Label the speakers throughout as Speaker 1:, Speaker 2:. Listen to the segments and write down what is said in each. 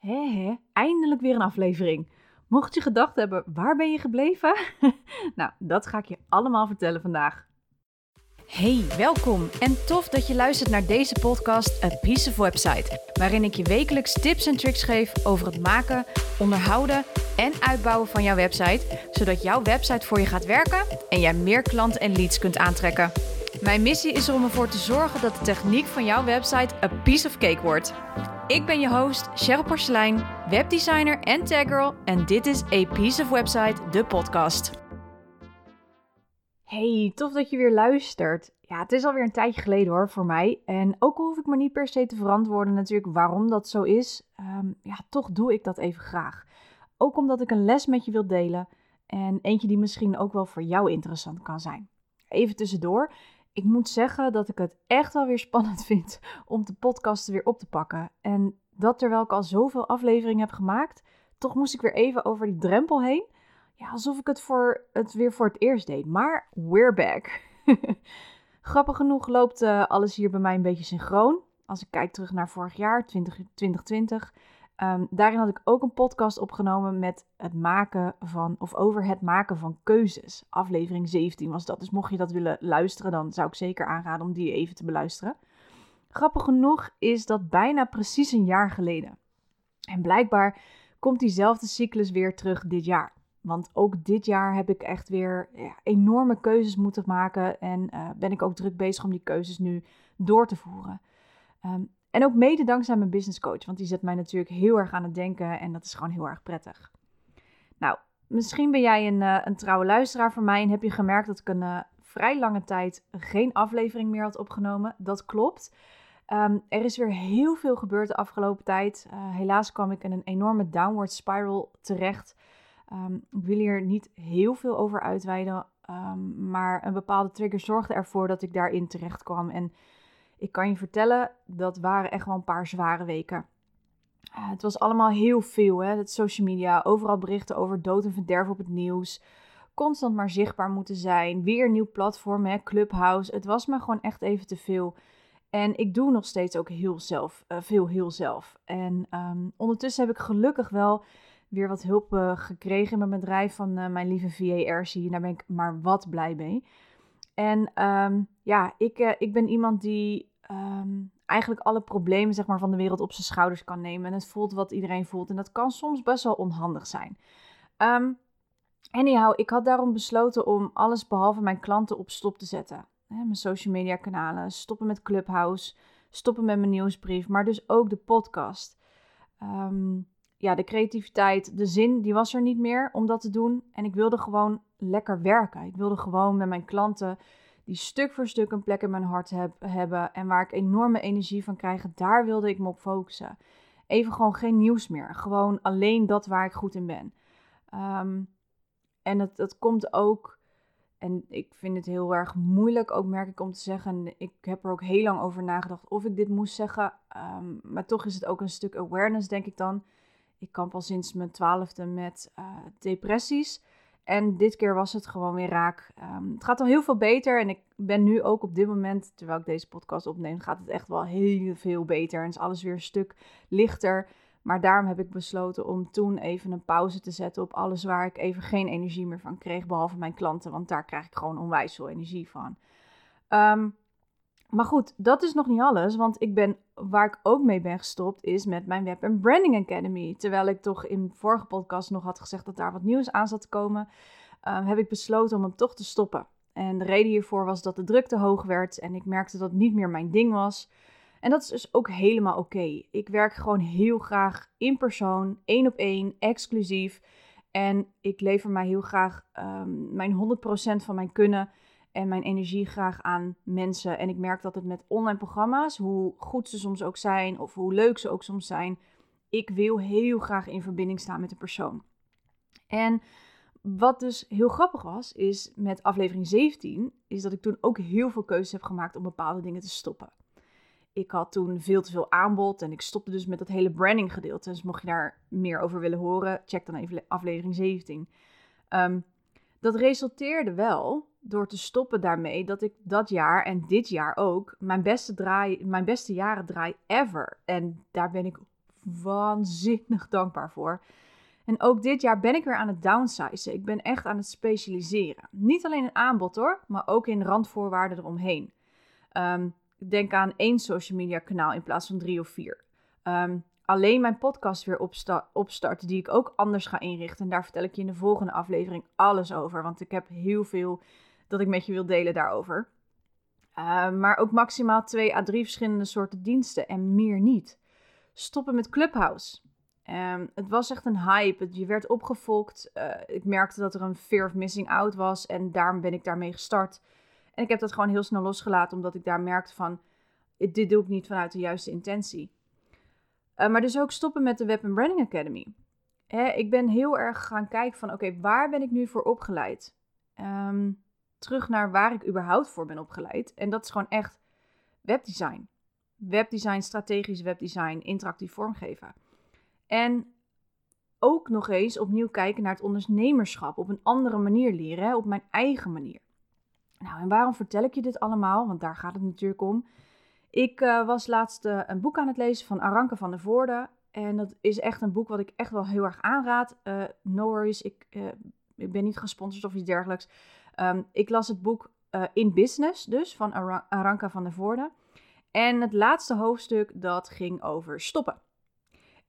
Speaker 1: Hé hé, eindelijk weer een aflevering. Mocht je gedacht hebben, waar ben je gebleven? nou, dat ga ik je allemaal vertellen vandaag. Hey, welkom en tof dat je luistert naar deze podcast A Piece of Website, waarin ik je wekelijks tips en tricks geef over het maken, onderhouden en uitbouwen van jouw website, zodat jouw website voor je gaat werken en jij meer klanten en leads kunt aantrekken. Mijn missie is er om ervoor te zorgen dat de techniek van jouw website a piece of cake wordt. Ik ben je host, Cheryl Porcelein, webdesigner en taggirl en dit is A Piece of Website, de podcast. Hey, tof dat je weer luistert. Ja, het is alweer een tijdje geleden hoor, voor mij. En ook hoef ik me niet per se te verantwoorden natuurlijk waarom dat zo is, ehm, ja, toch doe ik dat even graag. Ook omdat ik een les met je wil delen en eentje die misschien ook wel voor jou interessant kan zijn. Even tussendoor, ik moet zeggen dat ik het echt wel weer spannend vind om de podcast weer op te pakken. En dat terwijl ik al zoveel afleveringen heb gemaakt, toch moest ik weer even over die drempel heen. Ja, alsof ik het, voor, het weer voor het eerst deed. Maar we're back. Grappig genoeg loopt uh, alles hier bij mij een beetje synchroon. Als ik kijk terug naar vorig jaar, 20, 2020, Um, daarin had ik ook een podcast opgenomen met het maken van, of over het maken van keuzes. Aflevering 17 was dat. Dus mocht je dat willen luisteren, dan zou ik zeker aanraden om die even te beluisteren. Grappig genoeg is dat bijna precies een jaar geleden. En blijkbaar komt diezelfde cyclus weer terug dit jaar. Want ook dit jaar heb ik echt weer ja, enorme keuzes moeten maken. En uh, ben ik ook druk bezig om die keuzes nu door te voeren. Um, en ook mede dankzij mijn business coach, want die zet mij natuurlijk heel erg aan het denken en dat is gewoon heel erg prettig. Nou, misschien ben jij een, uh, een trouwe luisteraar van mij en heb je gemerkt dat ik een uh, vrij lange tijd geen aflevering meer had opgenomen. Dat klopt. Um, er is weer heel veel gebeurd de afgelopen tijd. Uh, helaas kwam ik in een enorme downward spiral terecht. Um, ik wil hier niet heel veel over uitweiden, um, maar een bepaalde trigger zorgde ervoor dat ik daarin terecht kwam. En ik kan je vertellen, dat waren echt wel een paar zware weken. Uh, het was allemaal heel veel, hè? Het social media, overal berichten over dood en verderf op het nieuws. Constant maar zichtbaar moeten zijn. Weer een nieuw platform, hè? Clubhouse. Het was me gewoon echt even te veel. En ik doe nog steeds ook heel zelf, uh, veel heel zelf. En um, ondertussen heb ik gelukkig wel weer wat hulp uh, gekregen in mijn bedrijf van mijn lieve VA. Daar ben ik maar wat blij mee. En um, ja, ik, ik ben iemand die um, eigenlijk alle problemen zeg maar, van de wereld op zijn schouders kan nemen. En het voelt wat iedereen voelt. En dat kan soms best wel onhandig zijn. Um, anyhow, ik had daarom besloten om alles behalve mijn klanten op stop te zetten. mijn social media kanalen, stoppen met Clubhouse, stoppen met mijn nieuwsbrief, maar dus ook de podcast. Um, ja, de creativiteit, de zin, die was er niet meer om dat te doen. En ik wilde gewoon lekker werken. Ik wilde gewoon met mijn klanten die stuk voor stuk een plek in mijn hart heb, hebben en waar ik enorme energie van krijg, daar wilde ik me op focussen. Even gewoon geen nieuws meer. Gewoon alleen dat waar ik goed in ben. Um, en het, het komt ook, en ik vind het heel erg moeilijk ook merk ik om te zeggen. Ik heb er ook heel lang over nagedacht of ik dit moest zeggen. Um, maar toch is het ook een stuk awareness, denk ik dan. Ik kamp al sinds mijn twaalfde met uh, depressies. En dit keer was het gewoon weer raak. Um, het gaat al heel veel beter. En ik ben nu ook op dit moment, terwijl ik deze podcast opneem, gaat het echt wel heel veel beter. En is alles weer een stuk lichter. Maar daarom heb ik besloten om toen even een pauze te zetten op alles waar ik even geen energie meer van kreeg. Behalve mijn klanten, want daar krijg ik gewoon onwijs veel energie van. Um, maar goed, dat is nog niet alles. Want ik ben, waar ik ook mee ben gestopt, is met mijn Web and Branding Academy. Terwijl ik toch in vorige podcast nog had gezegd dat daar wat nieuws aan zat te komen, uh, heb ik besloten om hem toch te stoppen. En de reden hiervoor was dat de druk te hoog werd en ik merkte dat het niet meer mijn ding was. En dat is dus ook helemaal oké. Ik werk gewoon heel graag in persoon, één op één, exclusief. En ik lever mij heel graag um, mijn 100% van mijn kunnen en mijn energie graag aan mensen. En ik merk dat het met online programma's, hoe goed ze soms ook zijn of hoe leuk ze ook soms zijn, ik wil heel graag in verbinding staan met de persoon. En wat dus heel grappig was, is met aflevering 17, is dat ik toen ook heel veel keuzes heb gemaakt om bepaalde dingen te stoppen. Ik had toen veel te veel aanbod en ik stopte dus met dat hele branding gedeelte. Dus mocht je daar meer over willen horen, check dan even aflevering 17. Um, dat resulteerde wel door te stoppen daarmee dat ik dat jaar en dit jaar ook mijn beste, draai, mijn beste jaren draai ever. En daar ben ik waanzinnig dankbaar voor. En ook dit jaar ben ik weer aan het downsizen. Ik ben echt aan het specialiseren. Niet alleen in aanbod hoor, maar ook in randvoorwaarden eromheen. Um, denk aan één social media kanaal in plaats van drie of vier. Ehm, alleen mijn podcast weer opstarten, die ik ook anders ga inrichten. En daar vertel ik je in de volgende aflevering alles over. Want ik heb heel veel dat ik met je wil delen daarover. Uh, maar ook maximaal twee à drie verschillende soorten diensten en meer niet. Stoppen met Clubhouse. Um, het was echt een hype. Je werd opgevolgd. Uh, ik merkte dat er een fear of missing out was. En daarom ben ik daarmee gestart. En ik heb dat gewoon heel snel losgelaten. Omdat ik daar merkte van... Dit doe ik niet vanuit de juiste intentie. Uh, maar dus ook stoppen met de Web Branding Academy. Hè, ik ben heel erg gaan kijken van... Oké, waar ben ik nu voor opgeleid? Um, terug naar waar ik überhaupt voor ben opgeleid. En dat is gewoon echt webdesign. Webdesign, strategisch webdesign, interactief vormgeven. En ook nog eens opnieuw kijken naar het ondernemerschap. Op een andere manier leren, op mijn eigen manier. Nou, en waarom vertel ik je dit allemaal? Want daar gaat het natuurlijk om. Ik uh, was laatst uh, een boek aan het lezen van Aranke van der Voorde. En dat is echt een boek wat ik echt wel heel erg aanraad. Uh, no worries, ik, ik ben niet gesponsord of iets dergelijks. Um, ik las het boek In Business, dus van Ar Aranka van der Voorde. En het laatste hoofdstuk dat ging over stoppen.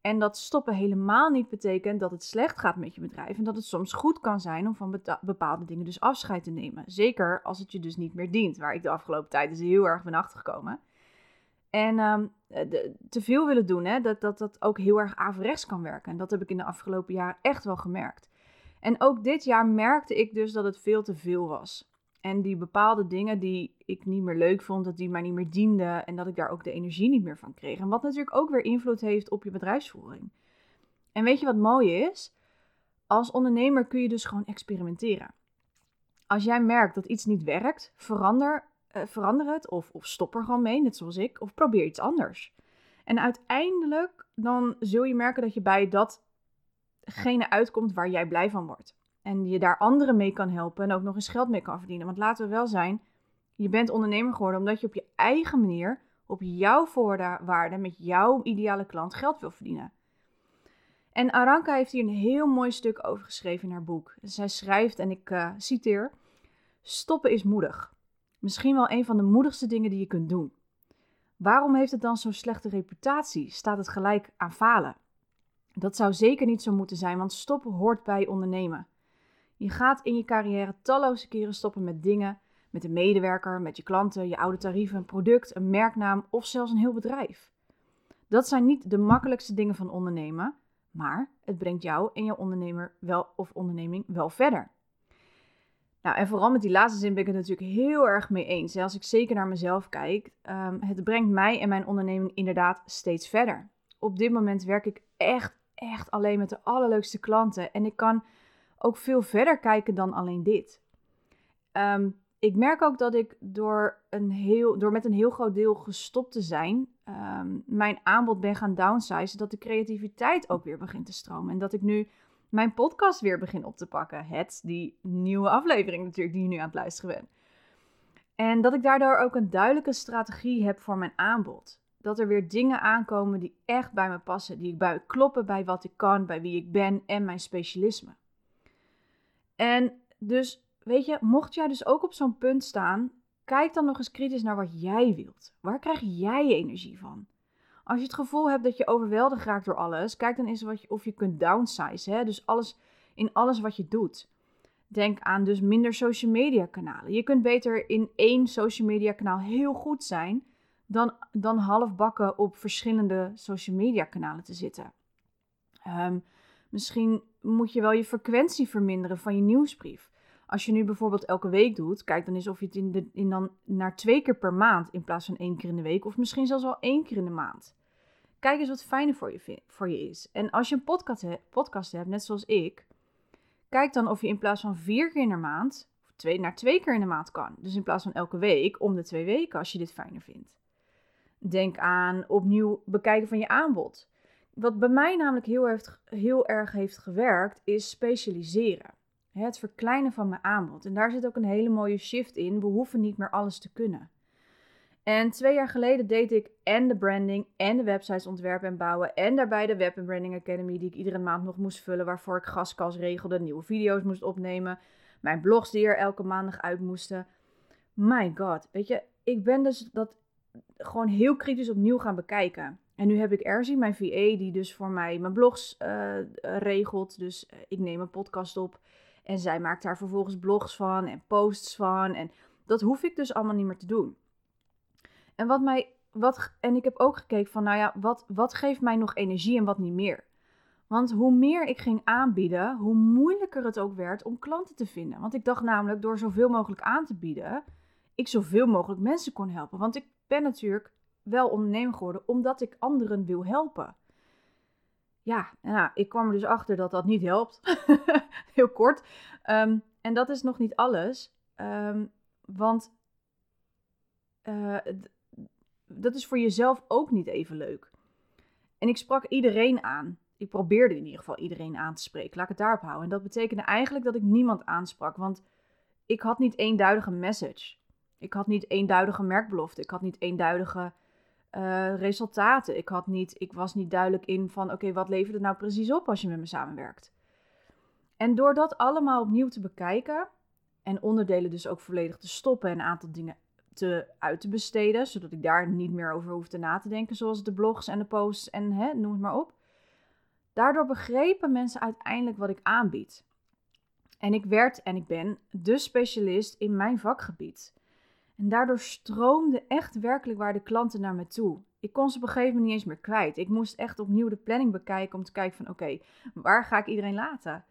Speaker 1: En dat stoppen helemaal niet betekent dat het slecht gaat met je bedrijf. En dat het soms goed kan zijn om van bepaalde dingen dus afscheid te nemen. Zeker als het je dus niet meer dient. Waar ik de afgelopen tijd dus heel erg ben achtergekomen. En um, de, te veel willen doen, hè, dat, dat dat ook heel erg averechts kan werken. En dat heb ik in de afgelopen jaren echt wel gemerkt. En ook dit jaar merkte ik dus dat het veel te veel was. En die bepaalde dingen die ik niet meer leuk vond, dat die mij niet meer dienden en dat ik daar ook de energie niet meer van kreeg. En wat natuurlijk ook weer invloed heeft op je bedrijfsvoering. En weet je wat mooi is? Als ondernemer kun je dus gewoon experimenteren. Als jij merkt dat iets niet werkt, verander, uh, verander het of, of stop er gewoon mee, net zoals ik, of probeer iets anders. En uiteindelijk dan zul je merken dat je bij datgene uitkomt waar jij blij van wordt. En je daar anderen mee kan helpen en ook nog eens geld mee kan verdienen. Want laten we wel zijn, je bent ondernemer geworden omdat je op je eigen manier, op jouw voorwaarden, met jouw ideale klant geld wil verdienen. En Aranka heeft hier een heel mooi stuk over geschreven in haar boek. Zij schrijft, en ik uh, citeer: Stoppen is moedig. Misschien wel een van de moedigste dingen die je kunt doen. Waarom heeft het dan zo'n slechte reputatie? Staat het gelijk aan falen? Dat zou zeker niet zo moeten zijn, want stoppen hoort bij ondernemen. Je gaat in je carrière talloze keren stoppen met dingen, met een medewerker, met je klanten, je oude tarieven, een product, een merknaam of zelfs een heel bedrijf. Dat zijn niet de makkelijkste dingen van ondernemen, maar het brengt jou en je ondernemer wel of onderneming wel verder. Nou, en vooral met die laatste zin ben ik het natuurlijk heel erg mee eens. Als ik zeker naar mezelf kijk, um, het brengt mij en mijn onderneming inderdaad steeds verder. Op dit moment werk ik echt, echt alleen met de allerleukste klanten en ik kan ook veel verder kijken dan alleen dit. Ehm, ik merk ook dat ik door, een heel, door met een heel groot deel gestopt te zijn, ehm, mijn aanbod ben gaan downsizen, dat de creativiteit ook weer begint te stromen. En dat ik nu mijn podcast weer begin op te pakken. Het, die nieuwe aflevering natuurlijk, die je nu aan het luisteren bent. En dat ik daardoor ook een duidelijke strategie heb voor mijn aanbod. Dat er weer dingen aankomen die echt bij me passen, die bij kloppen bij wat ik kan, bij wie ik ben en mijn specialisme. En dus, weet je, mocht jij dus ook op zo'n punt staan, kijk dan nog eens kritisch naar wat jij wilt. Waar krijg jij energie van? Als je het gevoel hebt dat je overweldigd raakt door alles, kijk dan eens wat je, of je kunt downsize. Hè? Dus alles, in alles wat je doet. Denk aan dus minder social media kanalen. Je kunt beter in één social media kanaal heel goed zijn dan, dan half bakken op verschillende social media kanalen te zitten. Um, Misschien moet je wel je frequentie verminderen van je nieuwsbrief. Als je nu bijvoorbeeld elke week doet, kijk dan eens of je het in dan naar twee keer per maand in plaats van één keer in de week, of misschien zelfs wel één keer in de maand. Kijk eens wat fijner voor je, voor je is. En als je een podcast, podcast hebt, net zoals ik, kijk dan of je in plaats van vier keer in de maand, of twee, naar twee keer in de maand kan. Dus in plaats van elke week, om de twee weken, als je dit fijner vindt. Denk aan opnieuw bekijken van je aanbod. Wat bij mij namelijk heel, heeft, heel erg heeft gewerkt, is specialiseren. Het verkleinen van mijn aanbod. En daar zit ook een hele mooie shift in. We hoeven niet meer alles te kunnen. En twee jaar geleden deed ik en de branding en de websites ontwerpen en bouwen. En daarbij de Web Branding Academy die ik iedere maand nog moest vullen. Waarvoor ik gastkast regelde, nieuwe video's moest opnemen. Mijn blogs die er elke maandag uit moesten. My god, weet je, ik ben dus dat gewoon heel kritisch opnieuw gaan bekijken. En nu heb ik Erzie, mijn VA, die dus voor mij mijn blogs uh, regelt. Dus uh, ik neem een podcast op en zij maakt daar vervolgens blogs van en posts van. En dat hoef ik dus allemaal niet meer te doen. En wat mij, wat, en ik heb ook gekeken van, nou ja, wat, wat geeft mij nog energie en wat niet meer? Want hoe meer ik ging aanbieden, hoe moeilijker het ook werd om klanten te vinden. Want ik dacht namelijk, door zoveel mogelijk aan te bieden, ik zoveel mogelijk mensen kon helpen. Want ik ben natuurlijk wel ondernemer geworden omdat ik anderen wil helpen. Ja, nou, ik kwam er dus achter dat dat niet helpt. Heel kort. Ehm, en dat is nog niet alles. Um, want uh, dat is voor jezelf ook niet even leuk. En ik sprak iedereen aan. Ik probeerde in ieder geval iedereen aan te spreken. Laat ik het daarop houden. En dat betekende eigenlijk dat ik niemand aansprak. Want ik had niet eenduidige message. Ik had niet eenduidige merkbelofte. Ik had niet eenduidige uh, resultaten. Ik, had niet, ik was niet duidelijk in van oké, wat levert het nou precies op als je met me samenwerkt. En door dat allemaal opnieuw te bekijken en onderdelen dus ook volledig te stoppen en een aantal dingen te, uit te besteden, zodat ik daar niet meer over hoefde na te denken, zoals de blogs en de posts en hè, noem het maar op. Daardoor begrepen mensen uiteindelijk wat ik aanbied. En ik werd en ik ben de specialist in mijn vakgebied. En daardoor stroomde echt werkelijk waar de klanten naar me toe. Ik kon ze op een gegeven moment niet eens meer kwijt. Ik moest echt opnieuw de planning bekijken om te kijken van oké, waar ga ik iedereen laten?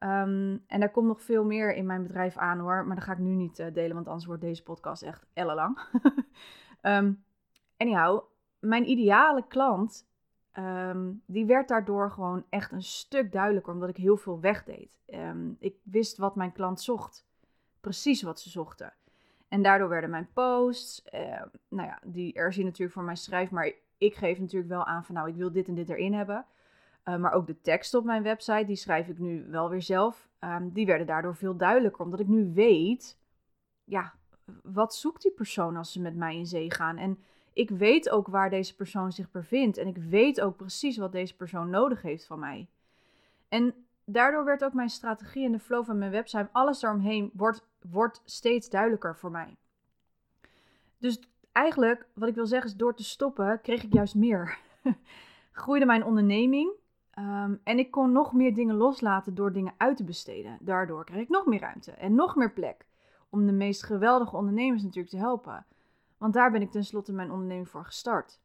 Speaker 1: Um, en daar komt nog veel meer in mijn bedrijf aan hoor, maar dat ga ik nu niet uh, delen, want anders wordt deze podcast echt ellenlang. um, anyhow, mijn ideale klant, um, die werd daardoor gewoon echt een stuk duidelijker, omdat ik heel veel wegdeed. ik wist wat mijn klant zocht, precies wat ze zochten. En daardoor werden mijn posts, uh, nou ja, die er zien natuurlijk voor mij schrijf, maar ik geef natuurlijk wel aan van nou, ik wil dit en dit erin hebben. Uh, maar ook de tekst op mijn website, die schrijf ik nu wel weer zelf. Um, die werden daardoor veel duidelijker, omdat ik nu weet, ja, wat zoekt die persoon als ze met mij in zee gaan? En ik weet ook waar deze persoon zich bevindt. En ik weet ook precies wat deze persoon nodig heeft van mij. En daardoor werd ook mijn strategie en de flow van mijn website, alles daaromheen, wordt, wordt steeds duidelijker voor mij. Dus eigenlijk, wat ik wil zeggen is, door te stoppen, kreeg ik juist meer. Groeide mijn onderneming. Um, en ik kon nog meer dingen loslaten door dingen uit te besteden. Daardoor kreeg ik nog meer ruimte en nog meer plek om de meest geweldige ondernemers natuurlijk te helpen. Want daar ben ik tenslotte mijn onderneming voor gestart.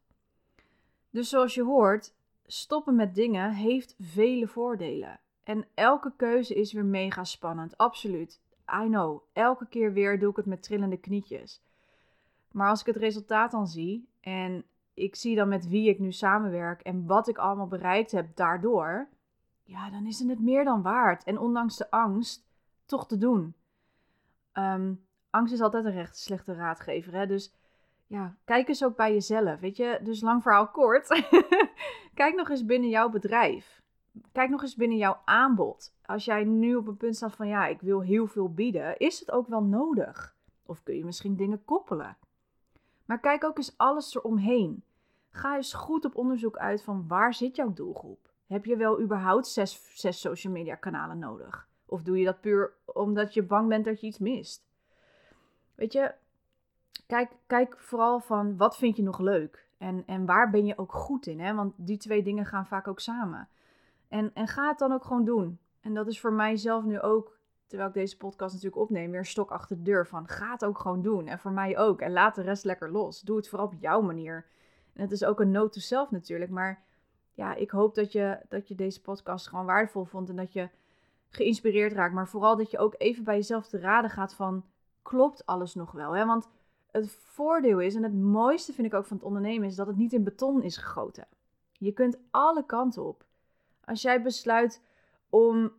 Speaker 1: Dus zoals je hoort, stoppen met dingen heeft vele voordelen. En elke keuze is weer mega spannend, absoluut. I know, elke keer weer doe ik het met trillende knietjes. Maar als ik het resultaat dan zie en ik zie dan met wie ik nu samenwerk en wat ik allemaal bereikt heb daardoor, ja, dan is het het meer dan waard. En ondanks de angst, toch te doen. Ehm, angst is altijd een recht slechte raadgever, hè? Dus ja, kijk eens ook bij jezelf, weet je. Dus lang verhaal kort. kijk nog eens binnen jouw bedrijf. Kijk nog eens binnen jouw aanbod. Als jij nu op een punt staat van ja, ik wil heel veel bieden, is het ook wel nodig? Of kun je misschien dingen koppelen? Maar kijk ook eens alles eromheen. Ga eens goed op onderzoek uit van waar zit jouw doelgroep? Heb je wel überhaupt zes, zes social media kanalen nodig? Of doe je dat puur omdat je bang bent dat je iets mist? Weet je, kijk, kijk vooral van wat vind je nog leuk? En, en waar ben je ook goed in? Hè? Want die twee dingen gaan vaak ook samen. En, en ga het dan ook gewoon doen. En dat is voor mijzelf nu ook, terwijl ik deze podcast natuurlijk opneem, weer stok achter de deur van ga het ook gewoon doen. En voor mij ook. En laat de rest lekker los. Doe het vooral op jouw manier. En het is ook een note to self natuurlijk. Maar ja, ik hoop dat je, dat je deze podcast gewoon waardevol vond. En dat je geïnspireerd raakt. Maar vooral dat je ook even bij jezelf te raden gaat van... Klopt alles nog wel? Hè? Want het voordeel is, en het mooiste vind ik ook van het ondernemen... is dat het niet in beton is gegoten. Je kunt alle kanten op. Als jij besluit om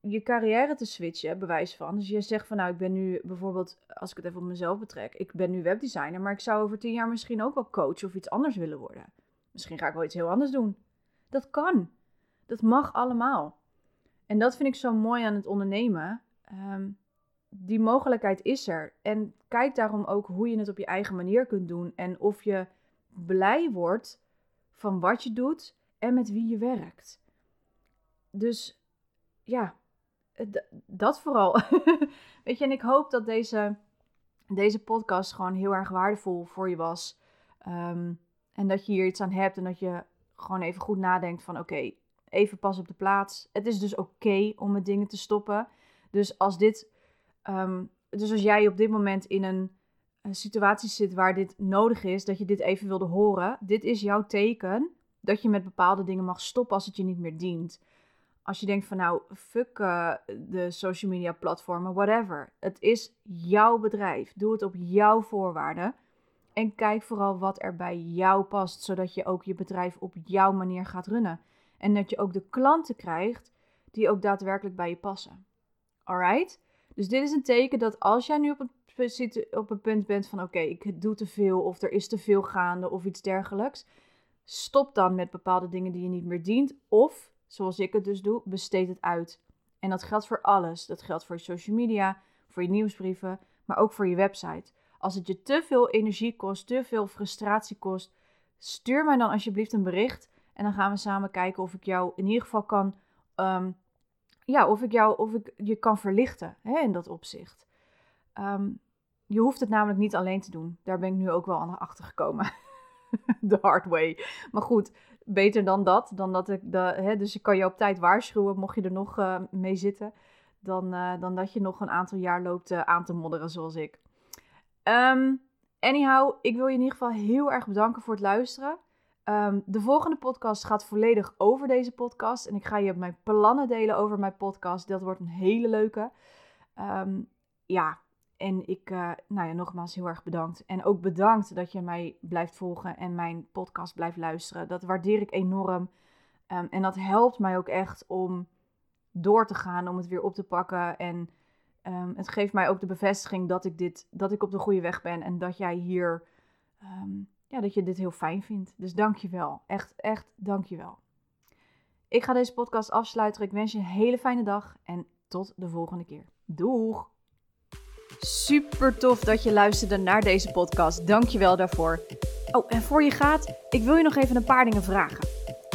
Speaker 1: je carrière te switchen, bewijs van. Dus je zegt van nou, ik ben nu bijvoorbeeld, als ik het even op mezelf betrek, ik ben nu webdesigner, maar ik zou over tien jaar misschien ook wel coach of iets anders willen worden. Misschien ga ik wel iets heel anders doen. Dat kan. Dat mag allemaal. En dat vind ik zo mooi aan het ondernemen. Ehm, die mogelijkheid is er. En kijk daarom ook hoe je het op je eigen manier kunt doen. En of je blij wordt van wat je doet en met wie je werkt. Dus ja, dat vooral. Weet je, en ik hoop dat deze, deze podcast gewoon heel erg waardevol voor je was. Ehm, en dat je hier iets aan hebt en dat je gewoon even goed nadenkt van oké, even pas op de plaats. Het is dus oké om met dingen te stoppen. Dus als dit, ehm, dus als jij op dit moment in een, een situatie zit waar dit nodig is, dat je dit even wilde horen, dit is jouw teken dat je met bepaalde dingen mag stoppen als het je niet meer dient. Als je denkt van nou, fuck uh, de social media platformen, whatever. Het is jouw bedrijf. Doe het op jouw voorwaarden. En kijk vooral wat er bij jou past, zodat je ook je bedrijf op jouw manier gaat runnen. En dat je ook de klanten krijgt die ook daadwerkelijk bij je passen. Alright? Dus dit is een teken dat als jij nu op een, op punt bent van oké, ik doe te veel of er is te veel gaande of iets dergelijks. Stop dan met bepaalde dingen die je niet meer dient. Of, zoals ik het dus doe, besteed het uit. En dat geldt voor alles. Dat geldt voor je social media, voor je nieuwsbrieven, maar ook voor je website. Als het je te veel energie kost, te veel frustratie kost, stuur mij dan alsjeblieft een bericht. En dan gaan we samen kijken of ik jou in ieder geval kan. Ehm, ja, of ik jou of ik je kan verlichten hè, in dat opzicht. Ehm, je hoeft het namelijk niet alleen te doen. Daar ben ik nu ook wel aan achter gekomen. The hard way. Maar goed, beter dan dat. Dan dat ik de, hè, dus ik kan je op tijd waarschuwen, mocht je er nog uh, mee zitten. Dan, uh, dan dat je nog een aantal jaar loopt uh, aan te modderen, zoals ik. Um, anyhow, ik wil je in ieder geval heel erg bedanken voor het luisteren. Um, de volgende podcast gaat volledig over deze podcast. En ik ga je mijn plannen delen over mijn podcast. Dat wordt een hele leuke. Um, ja, en ik, uh, nou ja, nogmaals heel erg bedankt. En ook bedankt dat je mij blijft volgen en mijn podcast blijft luisteren. Dat waardeer ik enorm. Um, en dat helpt mij ook echt om door te gaan, om het weer op te pakken. En um, het geeft mij ook de bevestiging dat ik, dit, dat ik op de goede weg ben. En dat jij hier, um, ja, dat je dit heel fijn vindt. Dus dank je wel. Echt, echt dank je wel. Ik ga deze podcast afsluiten. Ik wens je een hele fijne dag en tot de volgende keer. Doeg! Super tof dat je luisterde naar deze podcast. Dank je wel daarvoor. Oh, en voor je gaat, ik wil je nog even een paar dingen vragen.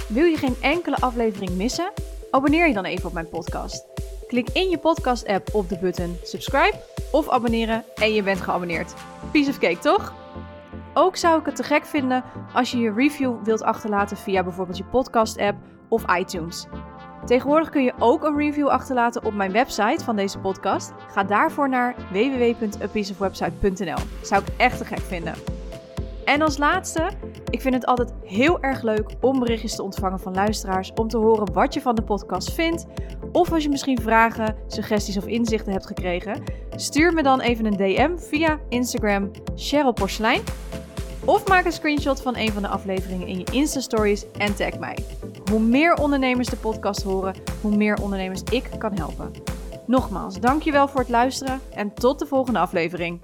Speaker 1: Wil je geen enkele aflevering missen? Abonneer je dan even op mijn podcast. Klik in je podcast-app op de button subscribe of abonneren en je bent geabonneerd. Piece of cake, toch? Ook zou ik het te gek vinden als je je review wilt achterlaten via bijvoorbeeld je podcast-app of iTunes. Tegenwoordig kun je ook een review achterlaten op mijn website van deze podcast. Ga daarvoor naar www.apieceofwebsite.nl. Zou ik echt te gek vinden. En als laatste, ik vind het altijd heel erg leuk om berichtjes te ontvangen van luisteraars om te horen wat je van de podcast vindt. Of als je misschien vragen, suggesties of inzichten hebt gekregen, stuur me dan even een DM via Instagram Cheryl Porcelein. Of maak een screenshot van een van de afleveringen in je Insta-stories en tag mij. Hoe meer ondernemers de podcast horen, hoe meer ondernemers ik kan helpen. Nogmaals, dankjewel voor het luisteren en tot de volgende aflevering.